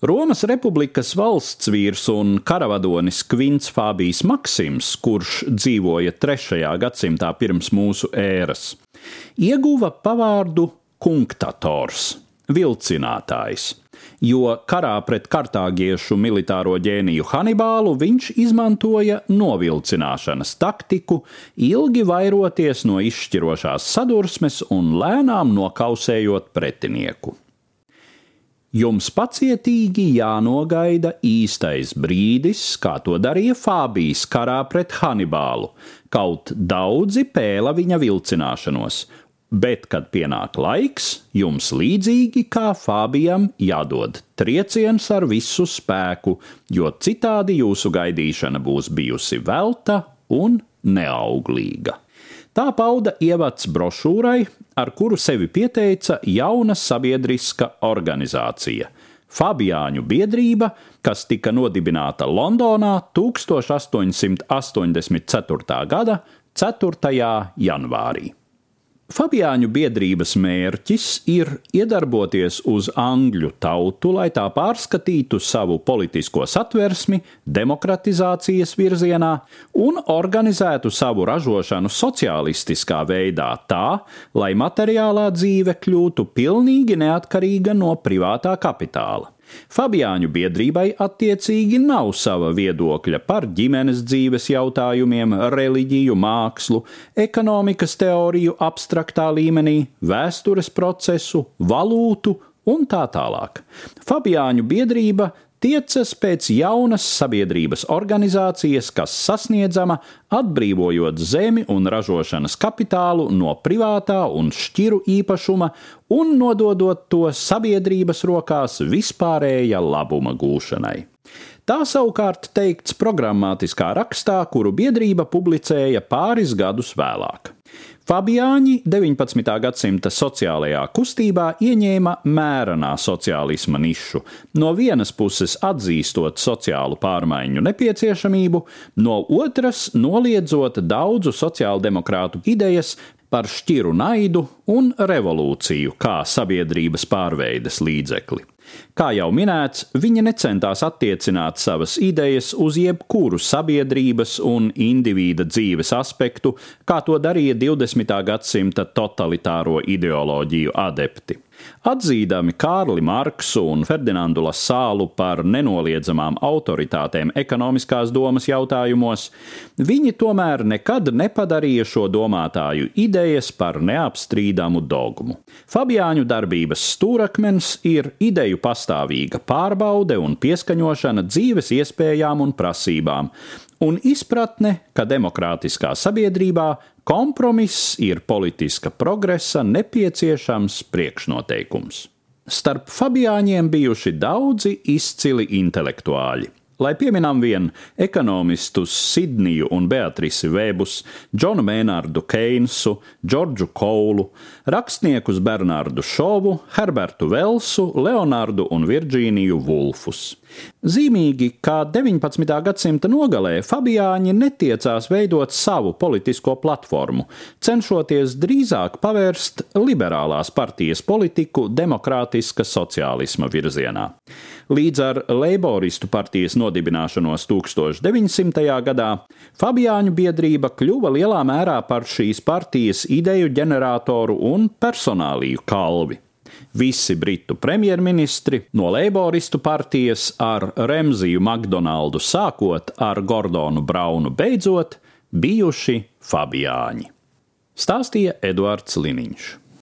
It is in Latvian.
Romas republikas valsts vīrs un karavadonis Kvints Fābijs Maksims, kurš dzīvoja 3. gadsimtā pirms mūsu ēras, ieguva pavārdu kunktators, vilcinātājs, jo karā pret kartāgiešu militāro ģēniju Hanibālu viņš izmantoja novilcināšanas taktiku, ilgi vairoties no izšķirošās sadursmes un lēnām nokausējot pretinieku. Jums pacietīgi jānogaida īstais brīdis, kā to darīja Fābijs karā pret Hanibālu, kaut daudzi pēla viņa vilcināšanos, bet, kad pienāk laiks, jums līdzīgi kā Fābijam jādod trieciens ar visu spēku, jo citādi jūsu gaidīšana būs bijusi velta un neauglīga. Tā pauda ievads brošūrai, ar kuru sevi pieteica jauna sabiedriska organizācija - Fabiāņu biedrība, kas tika nodibināta Londonā 1884. gada 4. janvārī. Fabiāņu biedrības mērķis ir iedarboties uz angļu tautu, lai tā pārskatītu savu politisko satversmi demokratizācijas virzienā un organizētu savu ražošanu sociālistiskā veidā tā, lai materiālā dzīve kļūtu pilnīgi neatkarīga no privātā kapitāla. Fabiāņu biedrībai attiecīgi nav sava viedokļa par ģimenes dzīves jautājumiem, reliģiju, mākslu, ekonomikas teoriju abstraktā līmenī, vēstures procesu, valūtu un tā tālāk. Fabiāņu biedrība tiecas pēc jaunas sabiedrības organizācijas, kas sasniedzama atbrīvojot zemi un ražošanas kapitālu no privātā un šķiru īpašuma un nododot to sabiedrības rokās vispārēja labuma gūšanai. Tā savukārt teikts programmatiskā rakstā, kuru biedrība publicēja pāris gadus vēlāk. Fabiāņi 19. gadsimta sociālajā kustībā ieņēma mērenā sociālisma nišu, no vienas puses atzīstot sociālu pārmaiņu nepieciešamību, no otras noliedzot daudzu sociāldemokrātu idejas par šķiru naidu un revolūciju kā sabiedrības pārveides līdzekli. Kā jau minēts, viņa necentās attiecināt savas idejas uz jebkuru sabiedrības un indivīda dzīves aspektu, kā to darīja 20. gadsimta totalitāro ideoloģiju adepti. Atzīdami Kārli Marksu un Ferdinandu Lasālu par nenoliedzamām autoritātēm ekonomiskās domas jautājumos, viņi tomēr nekad nepadarīja šo domātāju idejas par neapstrīdamu dogmu. Fabiāņu darbības stūrakmens ir ideju pastāvīga pārbaude un pieskaņošana dzīves iespējām un prasībām, un izpratne, ka demokrātiskā sabiedrībā kompromiss ir politiska progresa nepieciešams priekšnoteikums. Starp Fabiāņiem bijuši daudzi izcili intelektuāļi. Lai pieminām vien ekonomistus Sidniju un Beatrisi Vēbus, Džonu Mēnārdu Keinsu, Džordžu Koulu, rakstniekus Bernārdu Šovu, Herbertu Velsu, Leonārdu un Virģīniju Vulfus. Zīmīgi, ka 19. gadsimta nogalē Fabiāņi netiecās veidot savu politisko platformu, cenšoties drīzāk pavērst liberālās partijas politiku demokrātiska sociālisma virzienā. Līdz ar Leiboristu partijas nodibināšanos 1900. gadā Fabiāņu biedrība kļuva lielā mērā par šīs partijas ideju ģeneratoru un personāliju kalvi. Visi britu premjerministri no Leiboristu partijas ar Remziju Makdonaldu sākot ar Gordonu Braunu beidzot bijuši Fabiāņi. Stāstīja Eduards Liniņš.